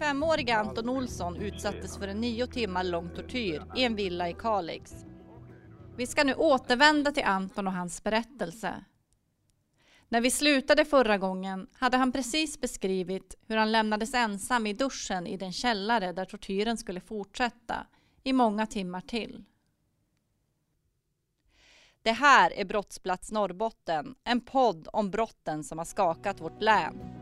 25-åriga Anton Olsson utsattes för en nio timmar lång tortyr i en villa i Kalix. Vi ska nu återvända till Anton och hans berättelse. När vi slutade förra gången hade han precis beskrivit hur han lämnades ensam i duschen i den källare där tortyren skulle fortsätta i många timmar till. Det här är Brottsplats Norrbotten, en podd om brotten som har skakat vårt län.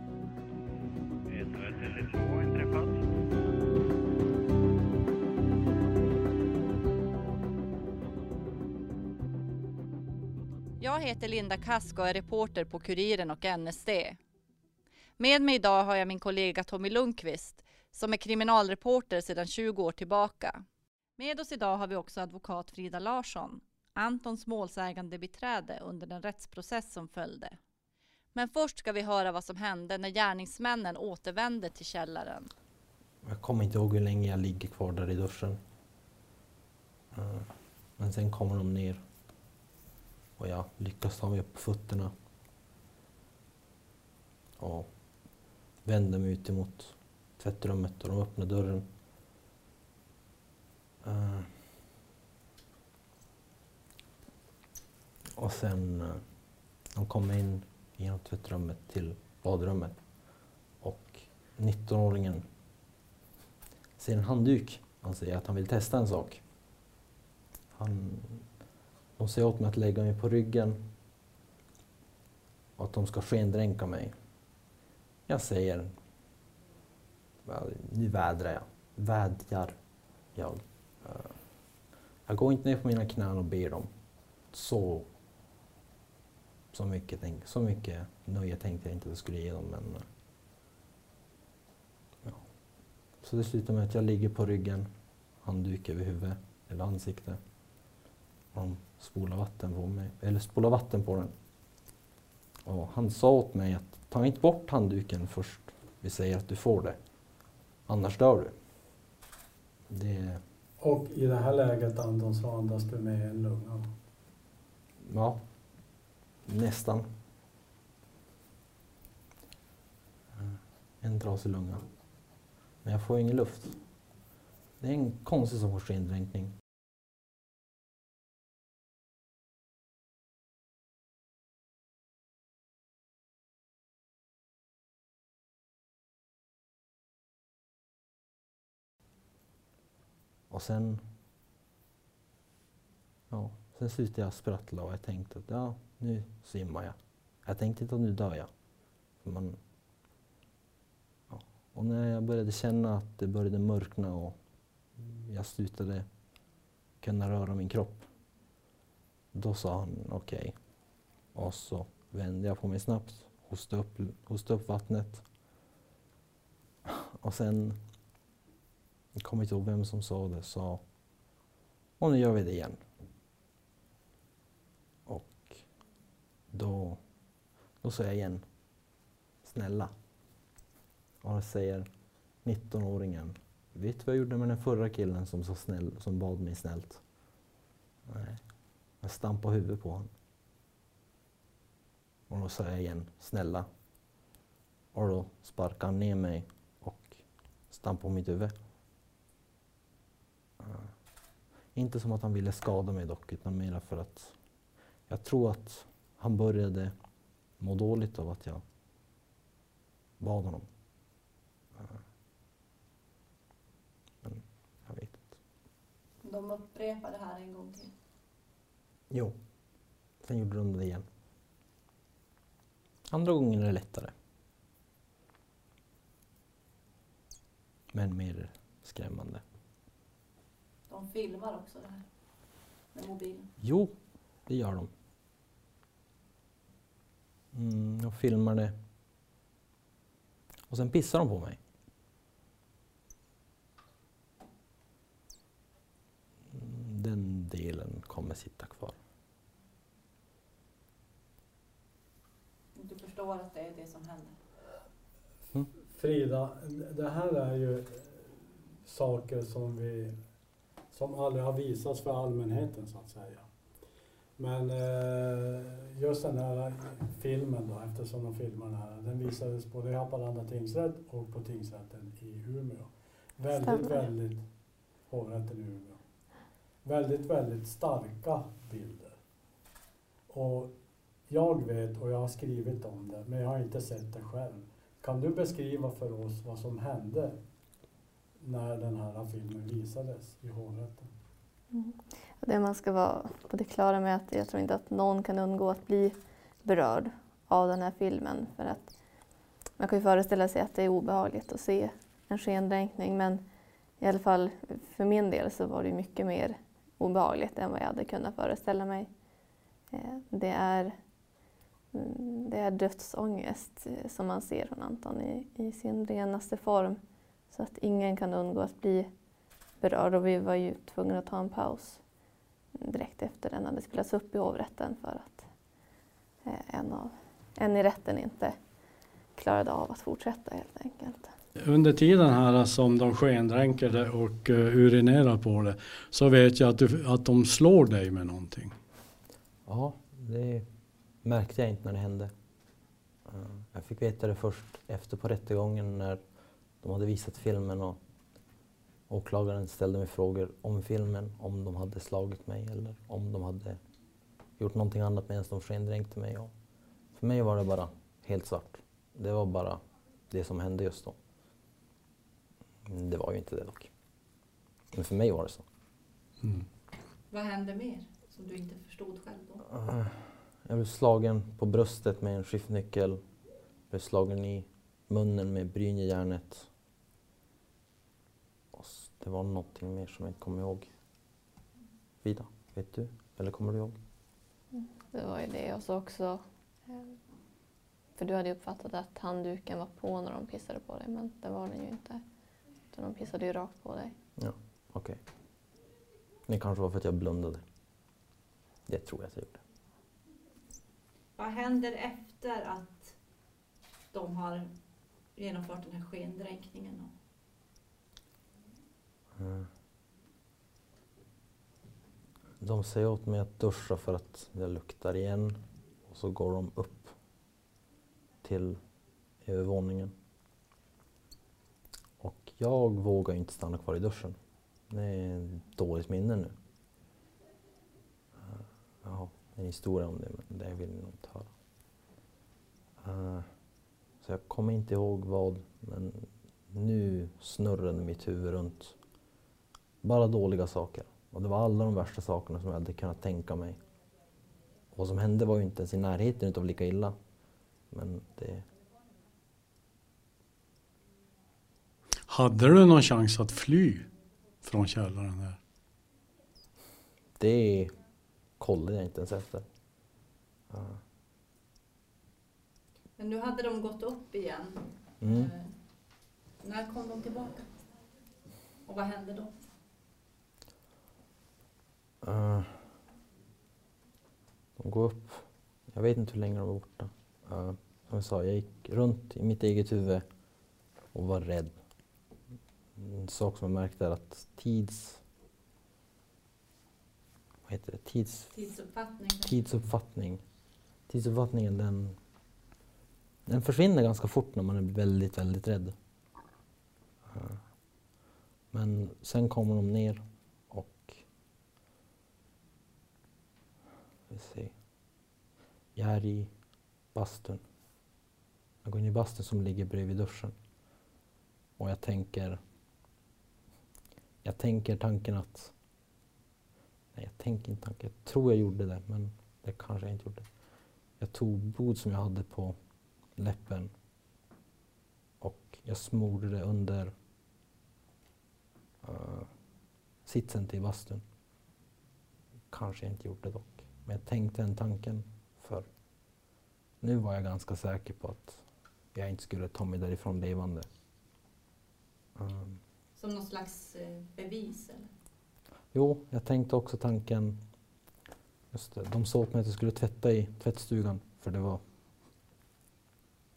Jag heter Linda Kask och är reporter på Kuriren och NSD. Med mig idag har jag min kollega Tommy Lundqvist som är kriminalreporter sedan 20 år tillbaka. Med oss idag har vi också advokat Frida Larsson, Antons målsägande beträde under den rättsprocess som följde. Men först ska vi höra vad som hände när gärningsmännen återvände till källaren. Jag kommer inte ihåg hur länge jag ligger kvar där i duschen. Eh, men sen kommer de ner. Och jag lyckas ta mig upp på fötterna. Och vänder mig ut emot tvättrummet och de öppnar dörren. Uh. Och sen uh, de kommer in genom tvättrummet till badrummet. Och 19-åringen ser en handduk. Han säger att han vill testa en sak. Han, de säger åt mig att lägga mig på ryggen och att de ska skendränka mig. Jag säger, nu vädrar jag, vädjar jag. Eh, jag går inte ner på mina knän och ber dem. Så, så, mycket, tänk, så mycket nöje tänkte jag inte att jag skulle ge dem. Men, eh, ja. Så det slutar med att jag ligger på ryggen, handduk över huvudet eller ansikte. Och de spolar vatten på mig, eller spolar vatten på den. Och han sa åt mig att ta inte bort handduken först vi säger att du får det. Annars dör du. Det, Och i det här läget Anton så andas du med en lunga. ja, nästan. En trasig lunga. Men jag får ingen luft. Det är en konstig sorts skendränkning. Och sen... Ja, sen slutade jag sprattla och jag tänkte att ja, nu svimmar jag. Jag tänkte inte att nu dör jag. Man, ja. Och när jag började känna att det började mörkna och jag slutade kunna röra min kropp. Då sa han okej. Och så vände jag på mig snabbt, hostade upp, hostade upp vattnet. Och sen, jag kommer inte ihåg vem som sa det, sa och nu gör vi det igen. Och då, då sa jag igen, snälla. Och då säger 19-åringen, vet du vad jag gjorde med den förra killen som, så snäll, som bad mig snällt? Nej, jag stampade huvudet på honom. Och då sa jag igen, snälla. Och då sparkade han ner mig och stampade på mitt huvud. Eh, Inte som att han ville skada mig dock, utan mer för att jag tror att han började må dåligt av att jag bad honom. Eh, Men jag vet inte. De upprepar det här en gång till. Jo, sen gjorde de det igen. Andra gången är det lättare. Men mer skrämmande. De filmar också det här med mobilen. Jo, det gör de. Mm, de filmar det. Och sen pissar de på mig. Mm, Den delen kommer sitta kvar. Du förstår att det är det som händer? Frida, det här är ju saker som vi som aldrig har visats för allmänheten så att säga. Men eh, just den här filmen då, eftersom de filmar här, den visades både i Haparanda tingsrätt och på tingsrätten i Umeå. Väldigt, Stämmer. väldigt, hovrätten i Umeå. Väldigt, väldigt starka bilder. Och jag vet, och jag har skrivit om det, men jag har inte sett det själv. Kan du beskriva för oss vad som hände när den här filmen visades i hovrätten? Mm. Det man ska vara på det klara med är att jag tror inte att någon kan undgå att bli berörd av den här filmen. För att man kan ju föreställa sig att det är obehagligt att se en skendränkning men i alla fall för min del så var det mycket mer obehagligt än vad jag hade kunnat föreställa mig. Eh, det är, mm, det är dödsångest eh, som man ser från Anton i, i sin renaste form. Så att ingen kan undgå att bli berörd och vi var ju tvungna att ta en paus direkt efter den hade spelats upp i hovrätten för att eh, en, av, en i rätten inte klarade av att fortsätta helt enkelt. Under tiden här som de skendränker det och uh, urinerar på det så vet jag att, du, att de slår dig med någonting. Ja, det märkte jag inte när det hände. Eh, Jag fick veta det först efter på rättegången när de hade visat filmen och åklagaren ställde mig frågor om filmen, om de hade slagit mig eller om de hade gjort någonting annat medan de skendränkte mig. Och för mig var det bara helt svart. Det var bara det som hände just då. Det var ju inte det dock. Men för mig var det så. Mm. Vad hände mer som du inte förstod själv då? Jag blev slagen på bröstet med en skiftnyckel. Blev slagen i munnen med brynjejärnet. Det var någonting mer som jag inte kommer ihåg. Vida, vet du? Eller kommer du ihåg? Det var ju det och så också eh, för du hade ju uppfattat att handduken var på när de pissade på dig men det var den ju inte. Utan de pissade ju rakt på dig. Okej. Det kanske var för att jag blundade. Det tror jag att jag gjorde. Vad händer efter att de har genomfört den här skendränkningen? då? Mm. De säger åt mig att duscha för att jag luktar igen. Och så går de upp till övervåningen. Och jag vågar inte stanna kvar i duschen. Det är ett dåligt minne nu. Jag har en historia om det, men det vill ni nog inte höra. Eh. Så jag kommer inte ihåg vad, men nu snurrade mitt huvud runt bara dåliga saker. Och det var alla de värsta sakerna som jag hade kunnat tänka mig. Och vad som hände var ju inte ens i närheten utav lika illa. Men det... Hade du någon chans att fly från källaren där? Det kollade jag inte ens efter. Ja. Men nu hade de gått upp igen. Mm. Eh, när kom de tillbaka? Och vad hände då? Eh, de går upp. Jag vet inte hur länge de var borta. Uh, som jag sa, jag gick runt i mitt eget huvud och var rädd. En sak som jag märkte är att tids... Vad heter det? Tids... Tidsuppfattning? tidsuppfattning. Tidsuppfattningen den, den försvinner ganska fort när man är väldigt, väldigt rädd. Eh, men sen kommer de ner och... Vi ser. Jag är i bastun. Jag går in i bastun som ligger bredvid duschen. Och jag tänker... Jag tänker tanken att... Nej, jag tänker inte tanken. Jag tror jag gjorde det, men det kanske jag inte gjorde. Jag tog blod som jag hade på läppen och jag smorde det under uh, sitsen till bastun. Kanske jag inte gjorde dock. Men jag tänkte den tanken för nu var jag ganska säker på att jag inte skulle ta mig därifrån levande. Um, Som någon slags eh, bevis? Eller? Jo, jag tänkte också tanken... Just det, de sa åt mig att jag skulle tvätta i tvättstugan för det var...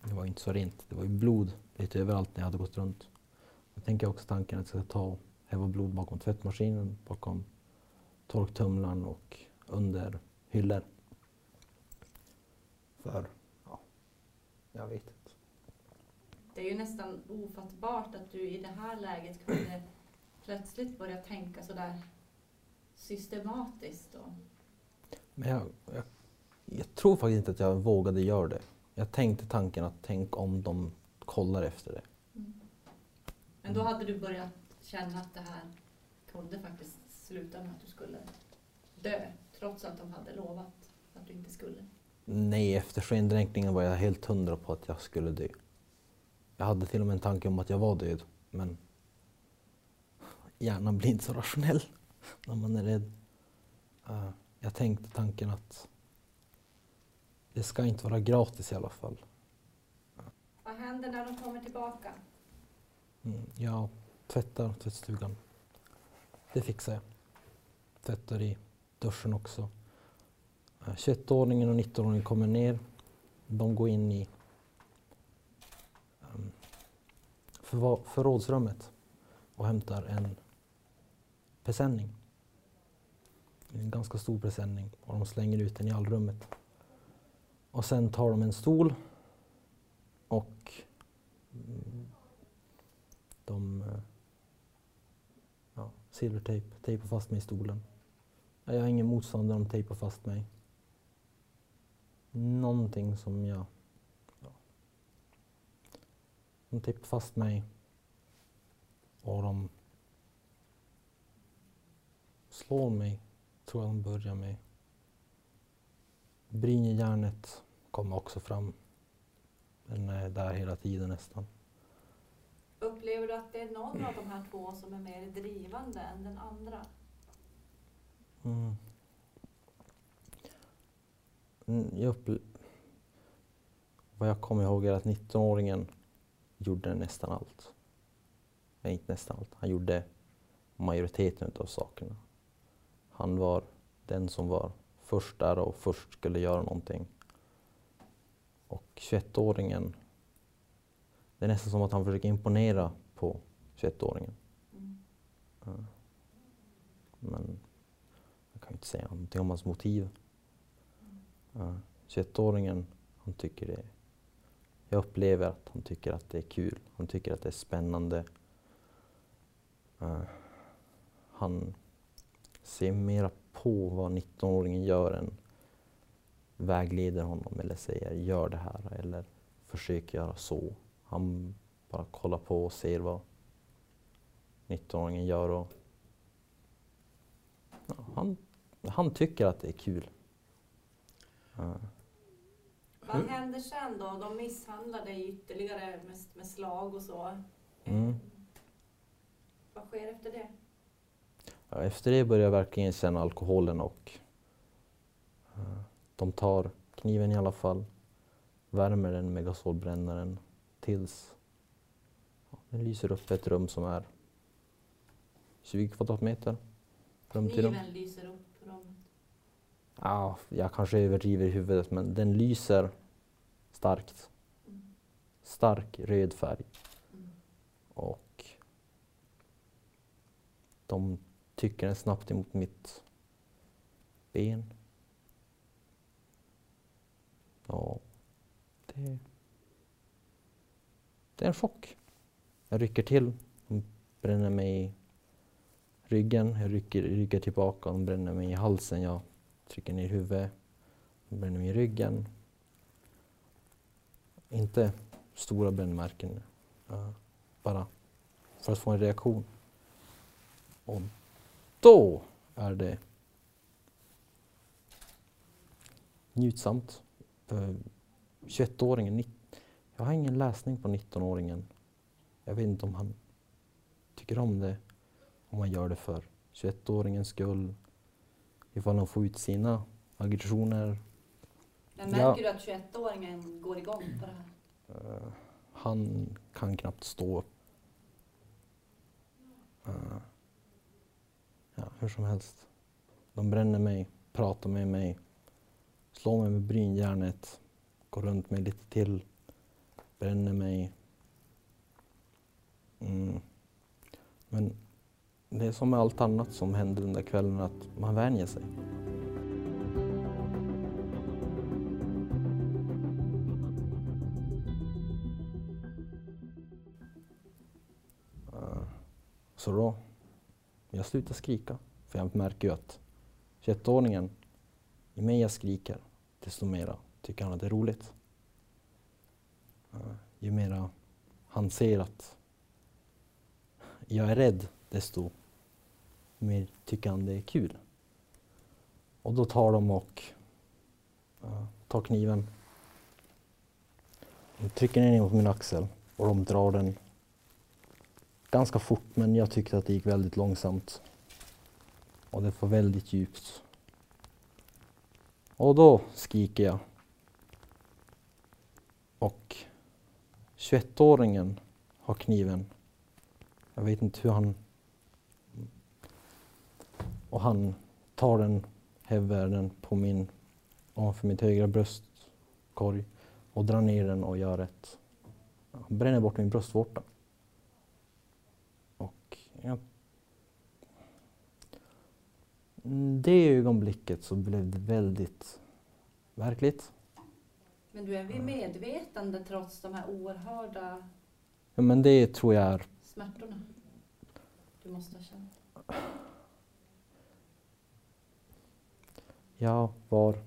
Det var inte så rent. Det var ju blod lite överallt när jag hade gått runt. Jag tänker också tanken att jag ska ta och häva blod bakom tvättmaskinen, bakom torktumlaren och under hyllor. För, ja, jag vet inte. Det är ju nästan ofattbart att du i det här läget kunde plötsligt börja tänka sådär systematiskt. Och, Men jag, jag, jag tror faktiskt inte att jag vågade göra det. Jag tänkte tanken att tänk om de kollar efter det. men då hade du börjat känna att det här kunde faktiskt sluta med att du skulle dö, trots att de hade lovat att du inte skulle. Nej, efter skendränkningen var jag helt hundra på att jag skulle dö. Jag hade till och med en tanke om att jag var död, men hjärnan blir inte så rationell när man är rädd. Eh, jag tänkte tanken att det ska inte vara gratis i alla fall. Vad händer när de kommer tillbaka? Mm, jag tvättar tvättstugan. Det fixar jag. Tvättar i duschen också. Eh, 21-åringen och 19-åringen kommer ner. De går in i um, förva- förrådsrummet och hämtar en presenning. En ganska stor presenning och de slänger ut den i allrummet. Och sen tar de en stol och mm, de eh, ja, silvertejp, tejpar fast mig i stolen. Jag har ingen motstånd när de tejpar fast mig. Någonting som jag... Ja. De tejpar fast mig och de slår mig, tror jag de börjar med. Brynjejärnet kommer också fram. Den är där hela tiden nästan. Upplever du att det är någon av de här två som är mer drivande än den andra? Mm. Mm, Jag Vad jag kommer ihåg är att 19-åringen gjorde nästan allt. Nej, inte nästan allt. Han gjorde majoriteten av sakerna. Han var den som var först där och först skulle göra någonting. Och 21-åringen, det är nästan som att han försöker imponera på 21-åringen. Mm. Men jag kan ju inte säga någonting om hans motiv. Ja. 21-åringen, han tycker det jag upplever att han tycker att det är kul. Han tycker att det är spännande. Ja. han ser mera på vad 19-åringen gör än vägleder honom eller säger gör det här eller försök göra så. Han bara kollar på och ser vad 19-åringen gör och ja, han, han tycker att det är kul. Ja. Vad händer sen då? De misshandlar dig ytterligare med, med slag och så. Mm. Vad sker efter det? Efter det börjar jag verkligen känna alkoholen och eh, de tar kniven i alla fall, värmer den med gasolbrännaren tills den lyser upp ett rum som är 20 kvadratmeter. Rum till rum. Kniven lyser upp rummet. Ja, jag kanske överdriver i huvudet men den lyser starkt. Stark röd färg. Mm. Och de trycker den snabbt emot mitt ben. Ja, det, det är en chock. Jag rycker till, de bränner mig i ryggen, jag rycker, rycker tillbaka, de bränner mig i halsen, jag trycker ner huvudet, de bränner mig i ryggen. Inte stora brännmärken, eh, bara för att få en reaktion. Och då är det njutsamt. För 21-åringen, nitt- jag har ingen läsning på 19-åringen. Jag vet inte om han tycker om det, om han gör det för 21-åringens skull, ifall han får ut sina aggressioner. Men Ja. märker du att 21-åringen går igång på det här? Eh, han kan knappt stå upp. Eh, Ja, hur som helst. De bränner mig, pratar med mig, slår mig med brynjärnet, går runt mig lite till, bränner mig. Mm. Men det är som med allt annat som händer den där kvällen, att man vänjer sig. Ah, så då jag slutar skrika. För jag märker ju att 21-åringen, ju mer jag skriker, desto mera tycker han att det är roligt. Eh, ju mera han ser att jag är rädd, desto mer tycker han det är kul. Och då tar de och eh, tar kniven. De trycker ner den mot min axel och de drar den ganska fort men jag tyckte att det gick väldigt långsamt. Och det var väldigt djupt. Och då skriker jag. Och 21-åringen har kniven. Jag vet inte hur han... Och han tar den, häver den på min, ovanför mitt högra bröstkorg och drar ner den och gör ett... Han bränner bort min bröstvårta. Mm, det ögonblicket så blev det väldigt verkligt. Men du är vid medvetande trots de här oerhörda Ja, men det tror jag är smärtorna du måste ha känt? Jag var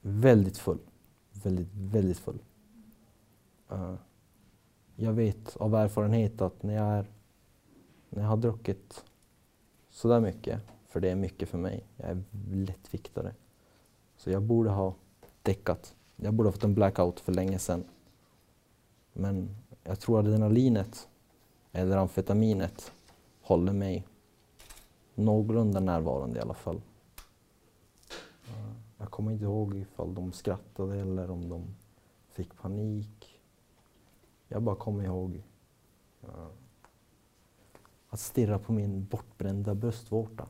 väldigt full. Väldigt, väldigt full. Eh, jag vet av erfarenhet att när jag, är, när jag har druckit sådär mycket, för det är mycket för mig, jag är lättviktare. Så jag borde ha däckat. Jag borde ha fått en blackout för länge sedan. Men jag tror adrenalinet, eller amfetaminet, håller mig någorlunda närvarande i alla fall. Jag kommer inte ihåg ifall de skrattade eller om de fick panik. Jag bara kommer ihåg att stirra på min bortbrända bröstvårta.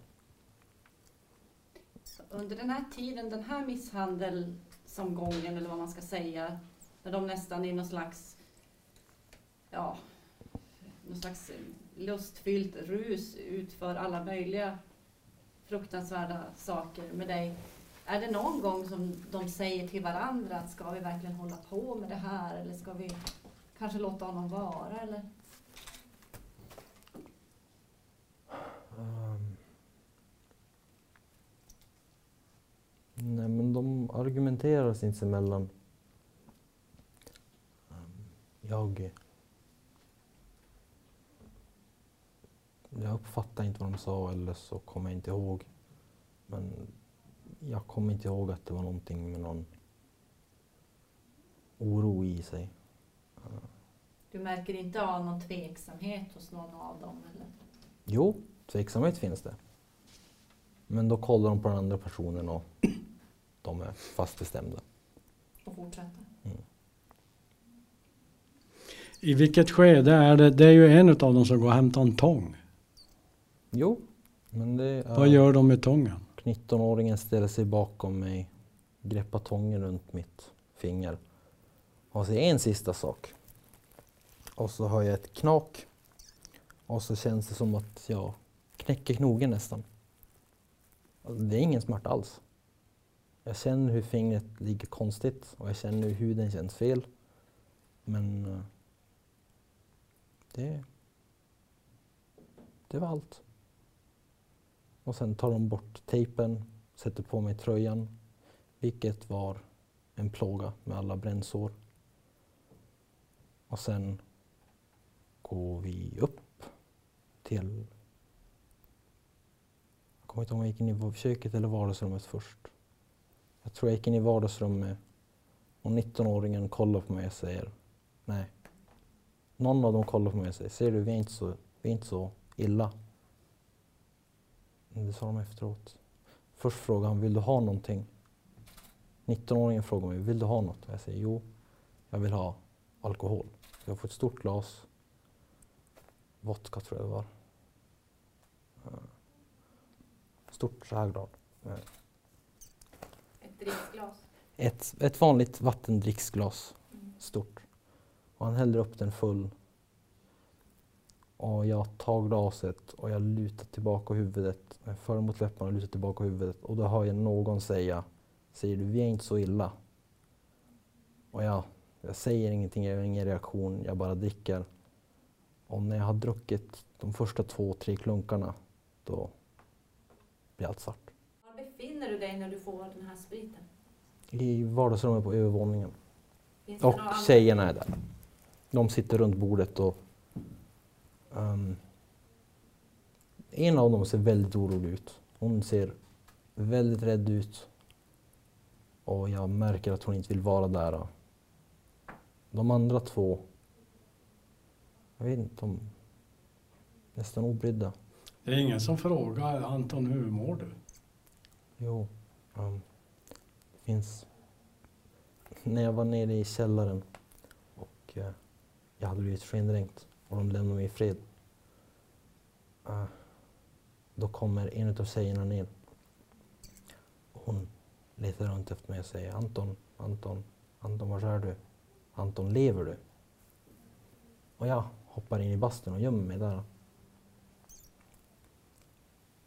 Under den här tiden, den här misshandelsomgången eller vad man ska säga, när de nästan i någon slags, ja, någon slags lustfyllt rus utför alla möjliga fruktansvärda saker med dig. Är det någon gång som de säger till varandra att ska vi verkligen hålla på med det här eller ska vi kanske låta honom vara eller? Nej, men de argumenterar sinsemellan. Um, jag... Jag uppfattar inte vad de sa eller så kommer jag inte ihåg. Men jag kommer inte ihåg att det var någonting med någon oro i sig. Du märker inte av någon tveksamhet hos någon av dem eller? Jo, tveksamhet finns det. Men då kollar de på den andra personen och de är fast bestämda. Och fortsätta? I vilket skede är det? Det är ju en av dem som går och hämtar en tång. Jo, men det är... Vad gör de med tången? 19-åringen ställer sig bakom mig, greppar tången runt mitt finger och säger en sista sak. Och så hör jag ett knak och så känns det som att jag knäcker knogen nästan. Alltså, det är ingen smärta alls. Jag känner hur fingret ligger konstigt och jag känner hur huden känns fel. Men eh, det, det var allt. Och sen tar de bort tejpen, sätter på mig tröjan, vilket var en plåga med alla brännsår. Och sen går vi upp till... Jag kommer inte ihåg om jag gick in i köket eller vardagsrummet först. Jag tror jag gick in i vardagsrummet och 19-åringen kollar på mig och säger nej. Någon av dem kollar på mig och säger, ser du vi är inte så, vi är inte så illa. Det sa de efteråt. Först frågade han, vill du ha någonting? 19-åringen frågar mig, vill du ha något? Och jag säger, jo, jag vill ha alkohol. Jag får ett stort glas vodka tror jag det var. Eh, stort så här glad. Ett dricksglas? Ett, ett vanligt vattendricksglas, stort. Och han häller upp den full. Och jag tar glaset och jag lutar tillbaka huvudet, jag för mot läpparna och lutar tillbaka huvudet. Och då hör jag någon säga, säger du vi är inte så illa? Och jag, jag säger ingenting, jag har ingen reaktion, jag bara dricker. Och när jag har druckit de första två, tre klunkarna, då blir allt svart. Befinner du dig när du får den här spriten? I vardagsrummet på övervåningen. Och tjejerna är där. De sitter runt bordet och ehm, en av dem ser väldigt orolig ut. Hon ser väldigt rädd ut. Och jag märker att hon inte vill vara där. De andra två, jag vet inte, de nästan obrydda. Det är ingen som frågar Anton hur mår du? Jo, um, det finns... När jag var nere i källaren och uh, jag hade blivit skendränkt och de lämnade mig i fred. Uh, då kommer en av tjejerna ner. Hon letar runt efter mig och säger Anton, Anton, Anton var är du? Anton, lever du? Och jag hoppar in i bastun och gömmer mig där.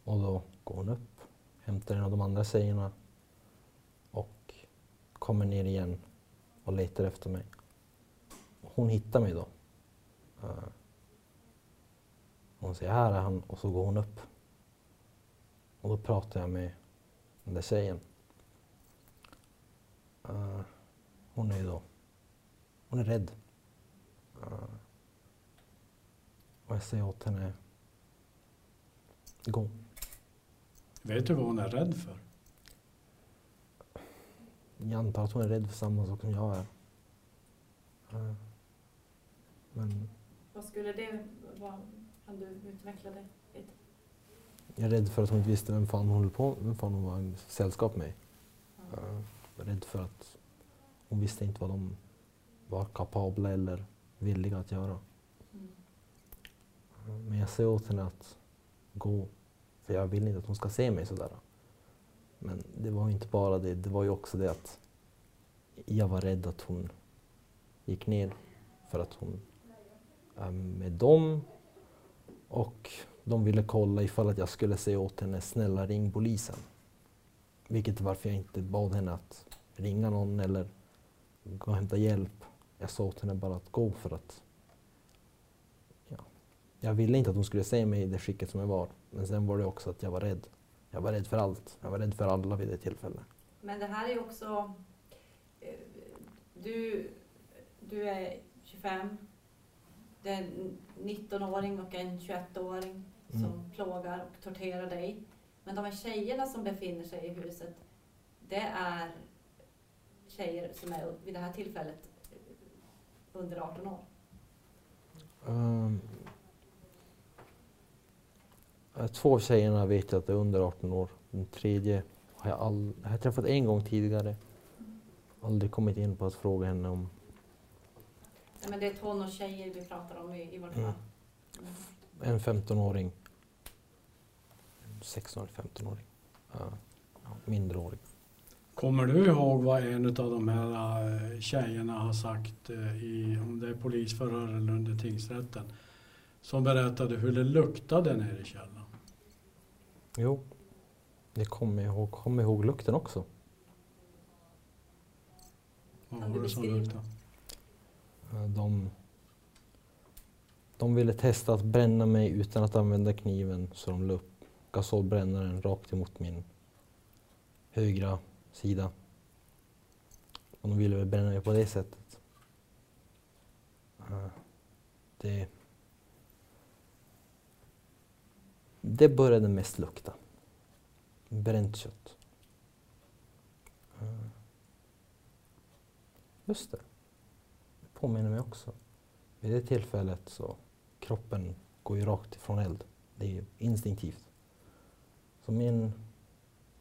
Och då går hon upp hämtar en av de andra tjejerna och kommer ner igen och letar efter mig. Hon hittar mig då. Eh, hon säger här är han och så går hon upp. Och då pratar jag med den där tjejen. Eh, hon är ju då, hon är rädd. Eh, och jag säger åt henne, gå. Vet du vad hon är rädd för? Jag antar att hon är rädd för samma sak som jag är. Eh, Men Vad skulle det vara? Kan du utveckla det lite? jag är rädd för att hon inte visste vem fan hon höll på vem fan hon var i sällskap med. Eh, Jag är rädd för att hon visste inte vad de var kapabla eller villiga att göra. Mm. Eh, Men jag säger åt henne att gå, för jag vill inte att hon ska se mig sådär. Men det var ju inte bara det, det var ju också det att jag var rädd att hon gick ner för att hon är med dem och de ville kolla ifall att jag skulle säga åt henne snälla ring polisen. Vilket varför jag inte bad henne att ringa någon eller gå och hämta hjälp. Jag sa åt henne bara att gå för att ja, jag ville inte att hon skulle se mig i det skicket som jag var. Men sen var det också att jag var rädd. Jag var rädd för allt. Jag var rädd för alla vid det tillfället. Men det här är ju också... eh, Du, du är 25. Det är en 19-åring och en 21-åring som Mm. plågar och torterar dig. Men de här tjejerna som befinner sig i huset, det är tjejer som är vid det här tillfället under 18 år. Um, två av tjejerna vet jag att är under 18 år. Den tredje har jag, all, jag har träffat en gång tidigare. Aldrig kommit in på att fråga henne om... Nej, men det är tonårstjejer vi pratar om i, i vart fall. Mm. Mm. En 15-åring. En 16 eller 15-åring. Uh, ja, mindreårig. Kommer du ihåg vad en av de här eh, tjejerna har sagt eh, i, om det är polisförhör eller under tingsrätten? Som berättade hur det luktade nere i källaren. Jo, det kommer jag ihåg. Kommer ihåg lukten också. Vad var det som luktade? De, de ville testa att bränna mig utan att använda kniven så de la upp gasolbrännaren rakt emot min högra sida. Och de ville väl bränna mig på det sättet. Det, det började mest lukta. Bränt kött. Just Just det påminner mig också. Vid det tillfället så kroppen går ju rakt ifrån eld. Det är ju instinktivt. Så min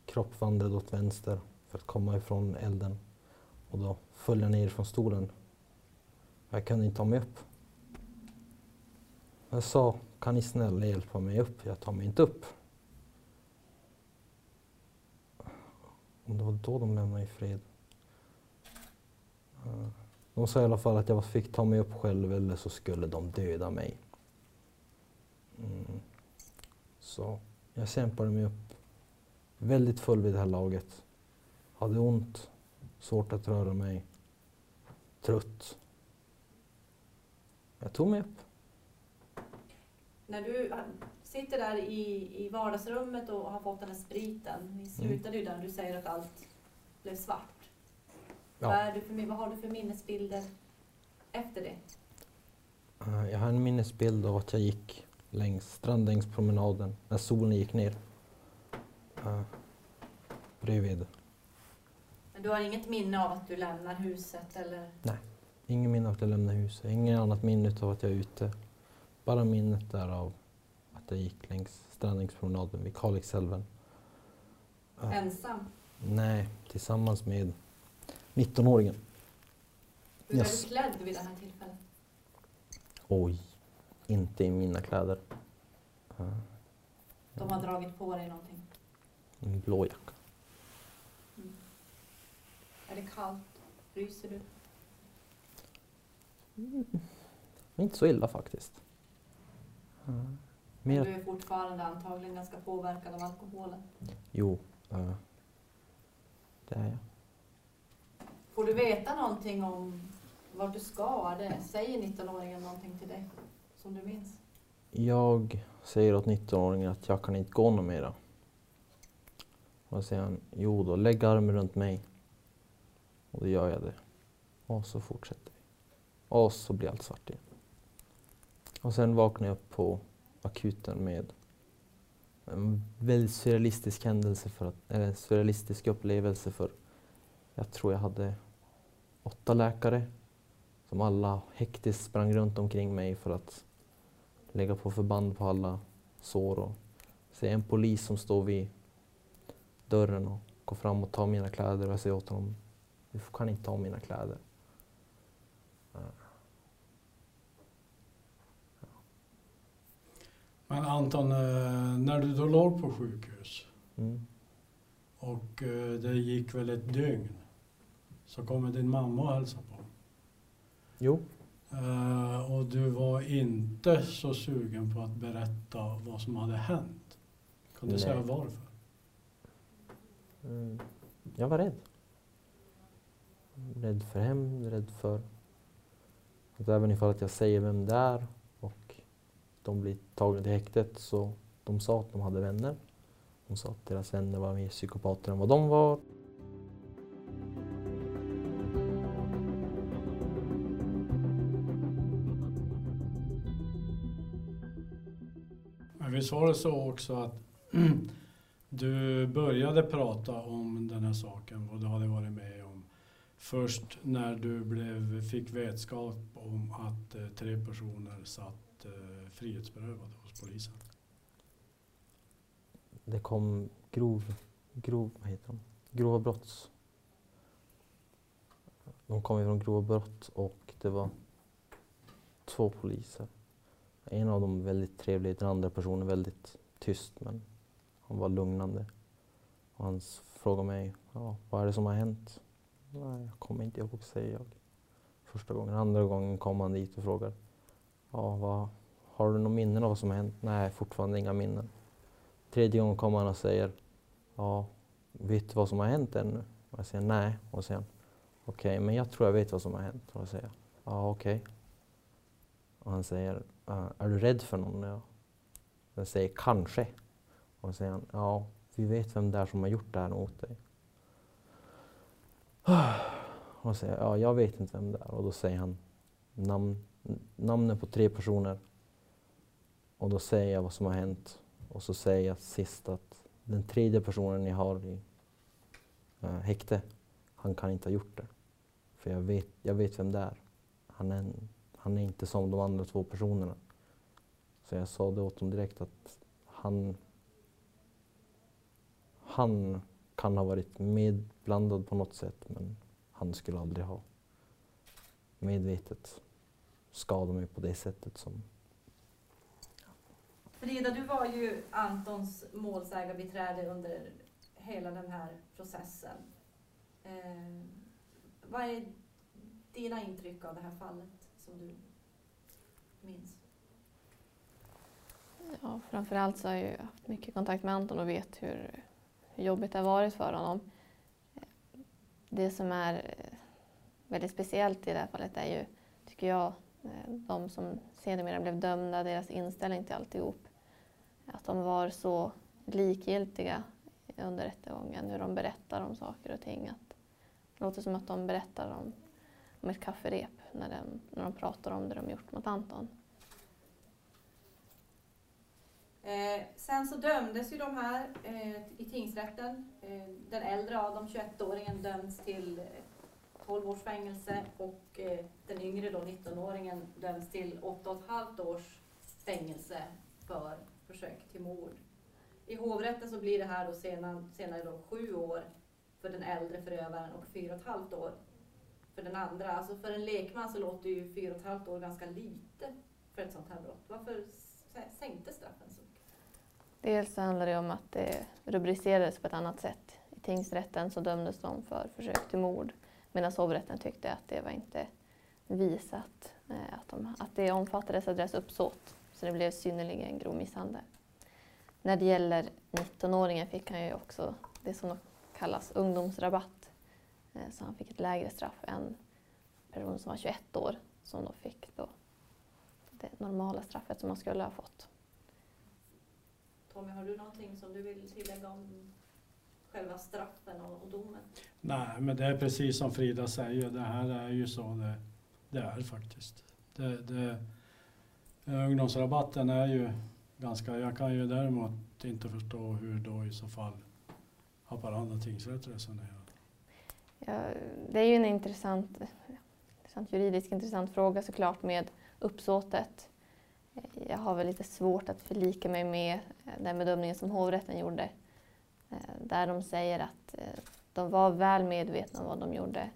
kropp vandrade åt vänster för att komma ifrån elden. Och då föll jag ner från stolen. Jag kunde inte ta mig upp. Jag sa, kan ni snälla hjälpa mig upp? Jag tar mig inte upp. Om det var då de lämnade mig i fred. De sa i alla fall att jag fick ta mig upp själv eller så skulle de döda mig. Mm. Så jag kämpade mig upp. Väldigt full vid det här laget. Hade ont, svårt att röra mig, trött. Jag tog mig upp när du äh, sitter där i, i vardagsrummet och har fått den här spriten, ni slutade ju där, du säger att allt blev svart. Ja. Vad, är du för, vad har du för minnesbilder efter det? Eh, Jag har en minnesbild av att jag gick längs Strandängspromenaden när solen gick ner. Uh, bredvid. Men du har inget minne av att du lämnar huset eller? Ingen minne av att jag lämnade huset, ingen annat minne av att jag är ute. Bara minnet där av att jag gick längs Strandängspromenaden vid Kalixälven. Eh, Ensam? nej, tillsammans med 19-åringen. Hur är du klädd vid det här tillfället? Oj, inte i mina kläder. Eh, De har dragit på dig någonting? en blå jacka. Mm. Är det kallt? Ryser du? Men inte så illa faktiskt. Eh, Men du är fortfarande antagligen ganska påverkad av alkoholen. Jo, eh, det är jag. Får du veta någonting om vart du ska? Det, säger 19-åringen någonting till dig som du minns? Jag säger åt 19-åringen att jag kan inte gå något mera. Och då säger han, jo då, lägg armen runt mig. Och då gör jag det. Och så fortsätter vi. Och så blir allt svart igen. Och sen vaknade jag upp på akuten med en väldigt surrealistisk händelse, för att, eller surrealistisk upplevelse för jag tror jag hade åtta läkare som alla hektiskt sprang runt omkring mig för att lägga på förband på alla sår och se en polis som står vid dörren och går fram och tar mina kläder och jag säger åt honom, du kan inte ta mina kläder. Men Anton, eh, när du då låg på sjukhus Mm. och eh, det gick väl ett dygn så kommer din mamma och hälsar på. Jo, Eh, och du var inte så sugen på att berätta vad som hade hänt. Kan du Nej. säga varför? mm. jag var rädd. Rädd för hämnd, rädd för att även ifall att jag säger vem det är de blir tagna till häktet så de sa att de hade vänner. De sa att deras vänner var mer psykopater än vad de var. Men visst var det så också att du började prata om den här saken, vad du hade varit med om. Först när du blev, fick vetskap om att eh, tre personer satt eh, frihetsberövade hos polisen. Det kom grov, grov, vad heter de? Grova brotts... De kom ifrån grova brott och det var två poliser. En av dem väldigt trevlig, den andra personen väldigt tyst men han var lugnande. Och han frågade mig, ja, vad är det som har hänt? Nej, jag kommer inte ihåg, säger jag. Första gången. Andra gången kom han dit och frågade, ja, vad, har du några minnen av vad som har hänt? Nej, fortfarande inga minnen. Tredje gången kommer han och säger, ja, vet du vad som har hänt ännu? Och jag säger nej. Och då säger han, okej, men jag tror jag vet vad som har hänt. Och jag säger, ja okej. Och han säger, är du rädd för någon? Ja. Jag säger kanske. Och då säger han, ja, vi vet vem det är som har gjort det här mot dig. Och säger jag, ja, jag vet inte vem det är. Och då säger han namn, namnen på tre personer. Och då säger jag vad som har hänt. Och så säger jag sist att den tredje personen ni har i uh, häkte, han kan inte ha gjort det. För jag vet, jag vet vem det är. Han är, en, han är inte som de andra två personerna. Så jag sa det åt dem direkt att han, han kan ha varit medblandad på något sätt men han skulle aldrig ha medvetet skadat mig på det sättet som Frida, du var ju Antons målsägarbiträde under hela den här processen. Eh, vad är dina intryck av det här fallet som du minns? Ja, framförallt så har jag haft mycket kontakt med Anton och vet hur, hur jobbigt det har varit för honom. Det som är väldigt speciellt i det här fallet är ju, tycker jag, Eh, de som sedermera blev dömda, deras inställning till alltihop. Att de var så likgiltiga under rättegången, hur de berättar om saker och ting. Att det låter som att de berättar om, om ett kafferep när de, när de pratar om det de gjort mot Anton. Eh, sen så dömdes ju de här eh, i tingsrätten. Eh, den äldre av dem, 21-åringen, döms till 12 års fängelse och eh, den yngre då, 19-åringen, döms till 8,5 års fängelse för försök till mord. I hovrätten så blir det här då senare, senare då sju år för den äldre förövaren och fyra och ett halvt år för den andra. Alltså för en lekman så låter ju fyra och ett halvt år ganska lite för ett sånt här brott. Varför sänkte sänktes straffen så mycket? Dels så handlar det om att det rubricerades på ett annat sätt. I tingsrätten så dömdes de för försök till mord medan hovrätten tyckte att det var inte visat eh, att, de, att det omfattades av deras uppsåt. Så det blev synnerligen grov misshandel. När det gäller 19-åringen fick han ju också det som kallas ungdomsrabatt. Eh, Så han fick ett lägre straff än personen som var 21 år som då fick då det normala straffet som man skulle ha fått. Tommy, har du någonting som du vill tillägga om själva straffen och, och domen? Nej, men det är precis som Frida säger. Det här är ju så det, det är faktiskt. Det, det, ungdomsrabatten är ju ganska... Jag kan ju däremot inte förstå hur då i så fall Haparanda tingsrätt resonerar. Ja, det är ju en intressant, intressant juridiskt intressant fråga såklart med uppsåtet. Jag har väl lite svårt att förlika mig med den bedömningen som hovrätten gjorde. Eh, där de säger att eh, de var väl medvetna om vad de gjorde.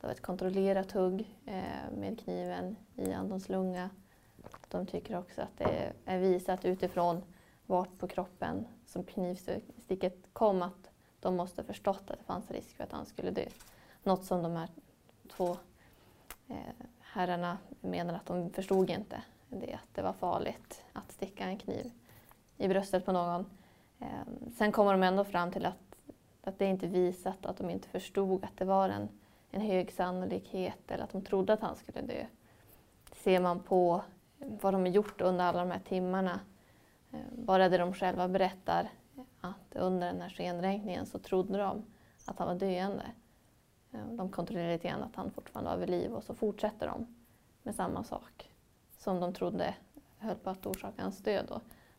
Det var ett kontrollerat hugg eh, med kniven i Antons lunga. De tycker också att det är visat utifrån vart på kroppen som knivsticket kom att de måste ha förstått att det fanns risk för att han skulle dö. Något som de här två eh, herrarna menar att de förstod inte. Det att det var farligt att sticka en kniv i bröstet på någon. Eh, sen kommer de ändå fram till att, att det inte visat att de inte förstod att det var en, en hög sannolikhet eller att de trodde att han skulle dö. Ser man på vad de har gjort under alla de här timmarna, eh, bara det de själva berättar att under den här skenräkningen så trodde de att han var döende. Eh, de kontrollerade lite grann att han fortfarande var vid liv och så fortsätter de med samma sak som de trodde höll på att orsaka hans död. Då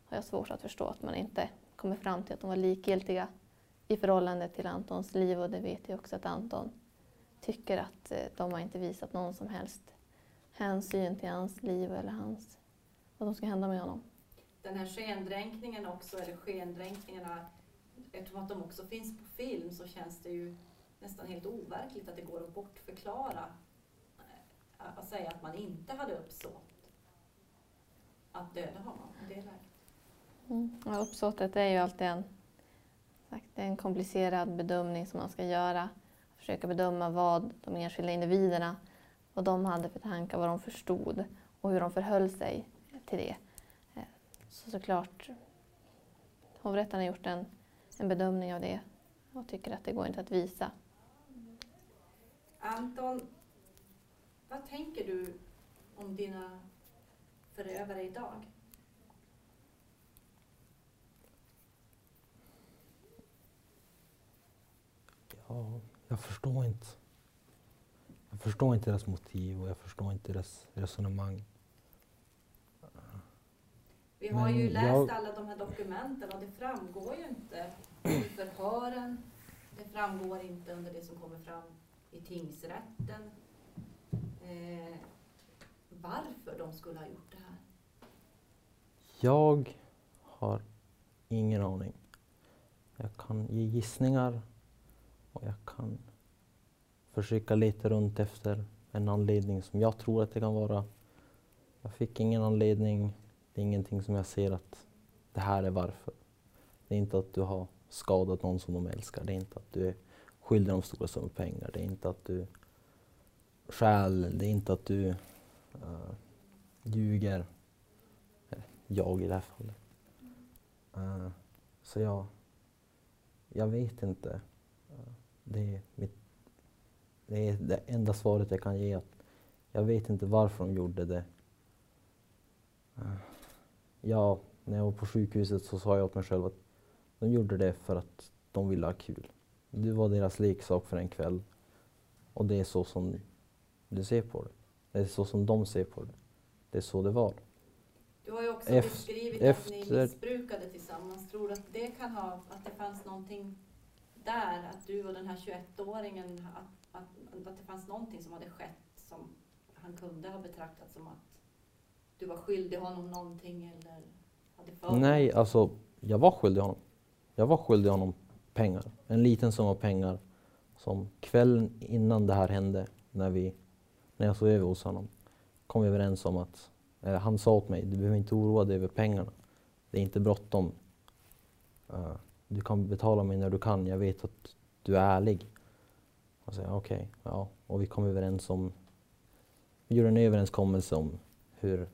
har jag svårt att förstå att man inte kommer fram till att de var likgiltiga i förhållande till Antons liv och det vet jag också att Anton tycker att eh, de har inte visat någon som helst hänsyn till hans liv eller hans, vad som ska hända med honom. Den här skendränkningen också, eller skendränkningarna, eftersom att de också finns på film så känns det ju nästan helt overkligt att det går att bortförklara. eh, Att säga att man inte hade uppsåt att döda honom det läget. Mm. Ja, uppsåtet är ju alltid en, Exakt, det är en komplicerad bedömning som man ska göra. Försöka bedöma vad de enskilda individerna, vad de hade för tankar, vad de förstod och hur de förhöll sig till det. Eh, så såklart, hovrätten har gjort en, en bedömning av det och tycker att det går inte att visa. Anton, vad tänker du om dina förövare idag? Ja, jag förstår inte. Jag förstår inte deras motiv och jag förstår inte deras resonemang. Vi har ju Men läst jag- alla de här dokumenten och det framgår ju inte i förhören. Det framgår inte under det som kommer fram i tingsrätten. Eh, varför de skulle ha gjort det här. Jag har ingen aning. Jag kan ge gissningar och jag kan försöka leta runt efter en anledning som jag tror att det kan vara. Jag fick ingen anledning. Det är ingenting som jag ser att det här är varför. Det är inte att du har skadat någon som de älskar. Det är inte att du är skyldig dem stora summor pengar. Det är inte att du stjäl. Det är inte att du uh, ljuger. Jag i det här fallet. Uh, så jag, jag vet inte. Det, är mitt, det är det enda svaret jag kan ge. Att Jag vet inte varför de gjorde det. Eh, Ja, när jag var på sjukhuset så sa jag åt mig själv att de gjorde det för att de ville ha kul. Du var deras leksak för en kväll. Och det är så som du ser på det. Det är så som de ser på det. Det är så det var. Du har ju också Ef- beskrivit att ni missbrukade tillsammans. Tror du att det kan ha, att det fanns någonting där, att du och den här 21-åringen, att, att, att det fanns någonting som hade skett som han kunde ha betraktat som att du var skyldig honom någonting eller hade för Nej, alltså jag var skyldig honom. Jag var skyldig honom pengar. En liten summa pengar som kvällen innan det här hände, när, vi, när jag sov över hos honom, kom vi överens om att, eller han sa åt mig, du behöver inte oroa dig över pengarna. Det är inte bråttom. Eh, du kan betala mig när du kan, jag vet att du är ärlig. Och sa okej, ja. Och vi kom överens om, vi gjorde en överenskommelse om hur,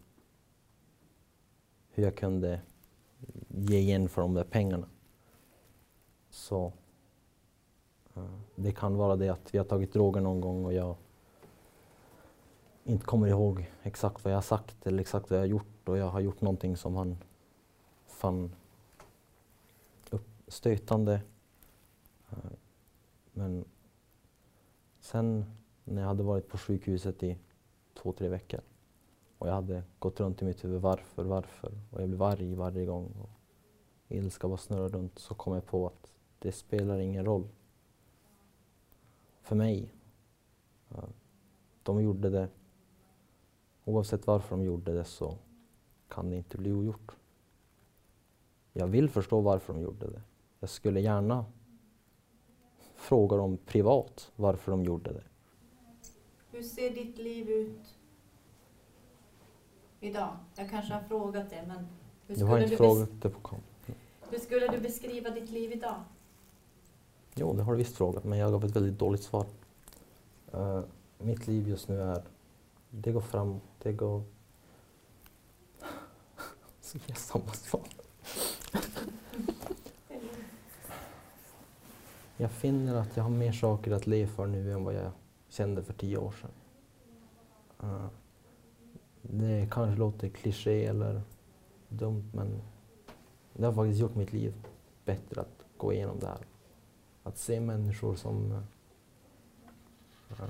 hur jag kunde ge igen för de där pengarna. Så eh, det kan vara det att vi har tagit droger någon gång och jag inte kommer ihåg exakt vad jag har sagt eller exakt vad jag har gjort och jag har gjort någonting som han fann stötande. Eh, men sen när jag hade varit på sjukhuset i två, tre veckor och jag hade gått runt i mitt huvud varför, varför och jag blev arg varje gång och ilska bara snurrade runt så kom jag på att det spelar ingen roll för mig. Eh, de gjorde det. Oavsett varför de gjorde det så kan det inte bli ogjort. Jag vill förstå varför de gjorde det. Jag skulle gärna fråga dem privat varför de gjorde det. Hur ser ditt liv ut idag? Jag kanske har frågat det, men hur Jag har inte du, frågat det på kom. bes- hur skulle du beskriva ditt liv idag? Jo, det har du visst frågat, men jag gav ett väldigt dåligt svar. Eh, mitt liv just nu är, det går fram, det går... Så jag samma svar. Jag finner att jag har mer saker att leva för nu än vad jag kände för tio år sedan. Uh, det kanske låter kliché eller dumt, men det har faktiskt gjort mitt liv bättre att gå igenom det här. Att se människor som uh,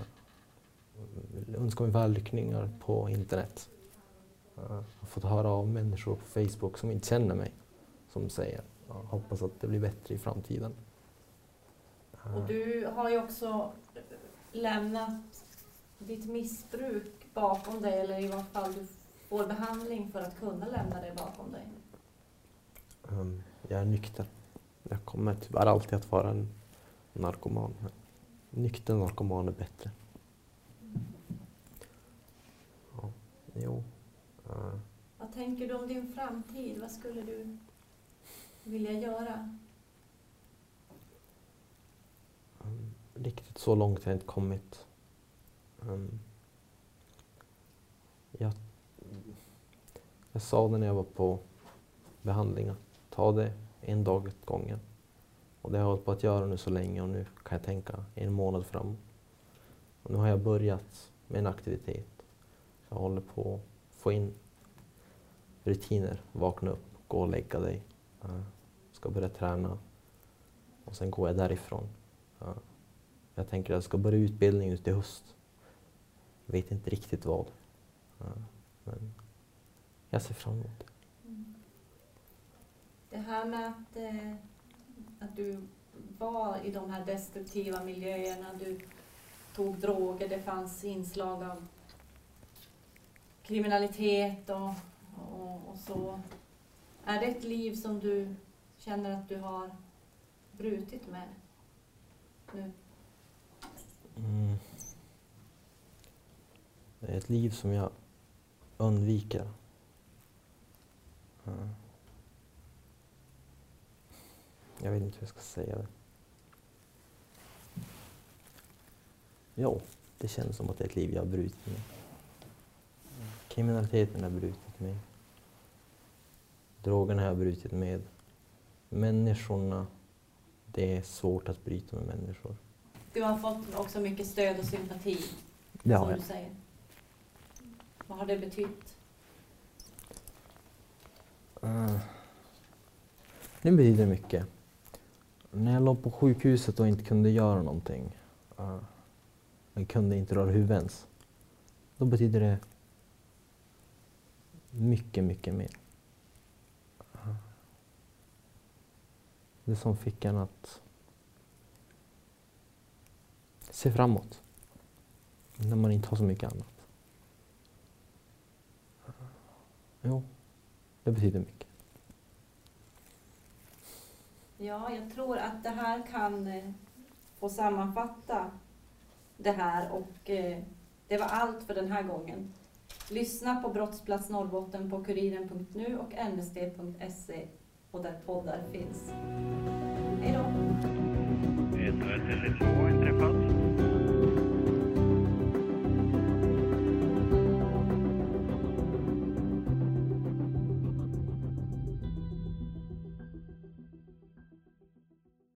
önskar mig vällyckningar på internet. Uh, jag har fått höra av människor på Facebook som inte känner mig som säger uh, hoppas att det blir bättre i framtiden. Och du har ju också lämnat ditt missbruk bakom dig, eller i vart fall du får behandling för att kunna lämna det bakom dig. um, jag är nykter. Jag kommer tyvärr alltid att vara en narkoman. Men nykter narkoman är bättre. Ja, jo. Uh, Vad tänker du om din framtid? Vad skulle du vilja göra? Riktigt så långt har jag inte kommit. Um, jag, jag sa det när jag var på behandling att ta det en dag åt gången. Och det har jag hållit på att göra nu så länge och nu kan jag tänka en månad framåt. Och nu har jag börjat med en aktivitet. Jag håller på att få in rutiner. Vakna upp, gå och lägga dig. Uh, ska börja träna. Och sen går jag därifrån. Uh. Jag tänker att jag ska börja utbildning ut i höst. Vet inte riktigt vad. Men jag ser fram emot det. Det här med att, eh, att du var i de här destruktiva miljöerna, du tog droger, det fanns inslag av kriminalitet och, och, och så. Är det ett liv som du känner att du har brutit med nu? Mm. Det är ett liv som jag undviker. Mm. Jag vet inte hur jag ska säga det. Jo, det känns som att det är ett liv jag har brutit med. Kriminaliteten har jag brutit med. Drogerna har jag brutit med. Människorna, det är svårt att bryta med människor. Du har fått också mycket stöd och sympati, Det har jag. du säger. Vad har det betytt? Uh, det betyder mycket. När jag låg på sjukhuset och inte kunde göra någonting, uh, jag kunde inte röra huvudet ens, då betyder det mycket, mycket mer. Uh, det som fick en att Se framåt. När man inte har så mycket annat. Jo, det betyder mycket. Ja, jag tror att det här kan eh, få sammanfatta det här och eh, det var allt för den här gången. Lyssna på Brottsplats Norrbotten på Kuriren.nu och nsd.se och där poddar finns. Hej då!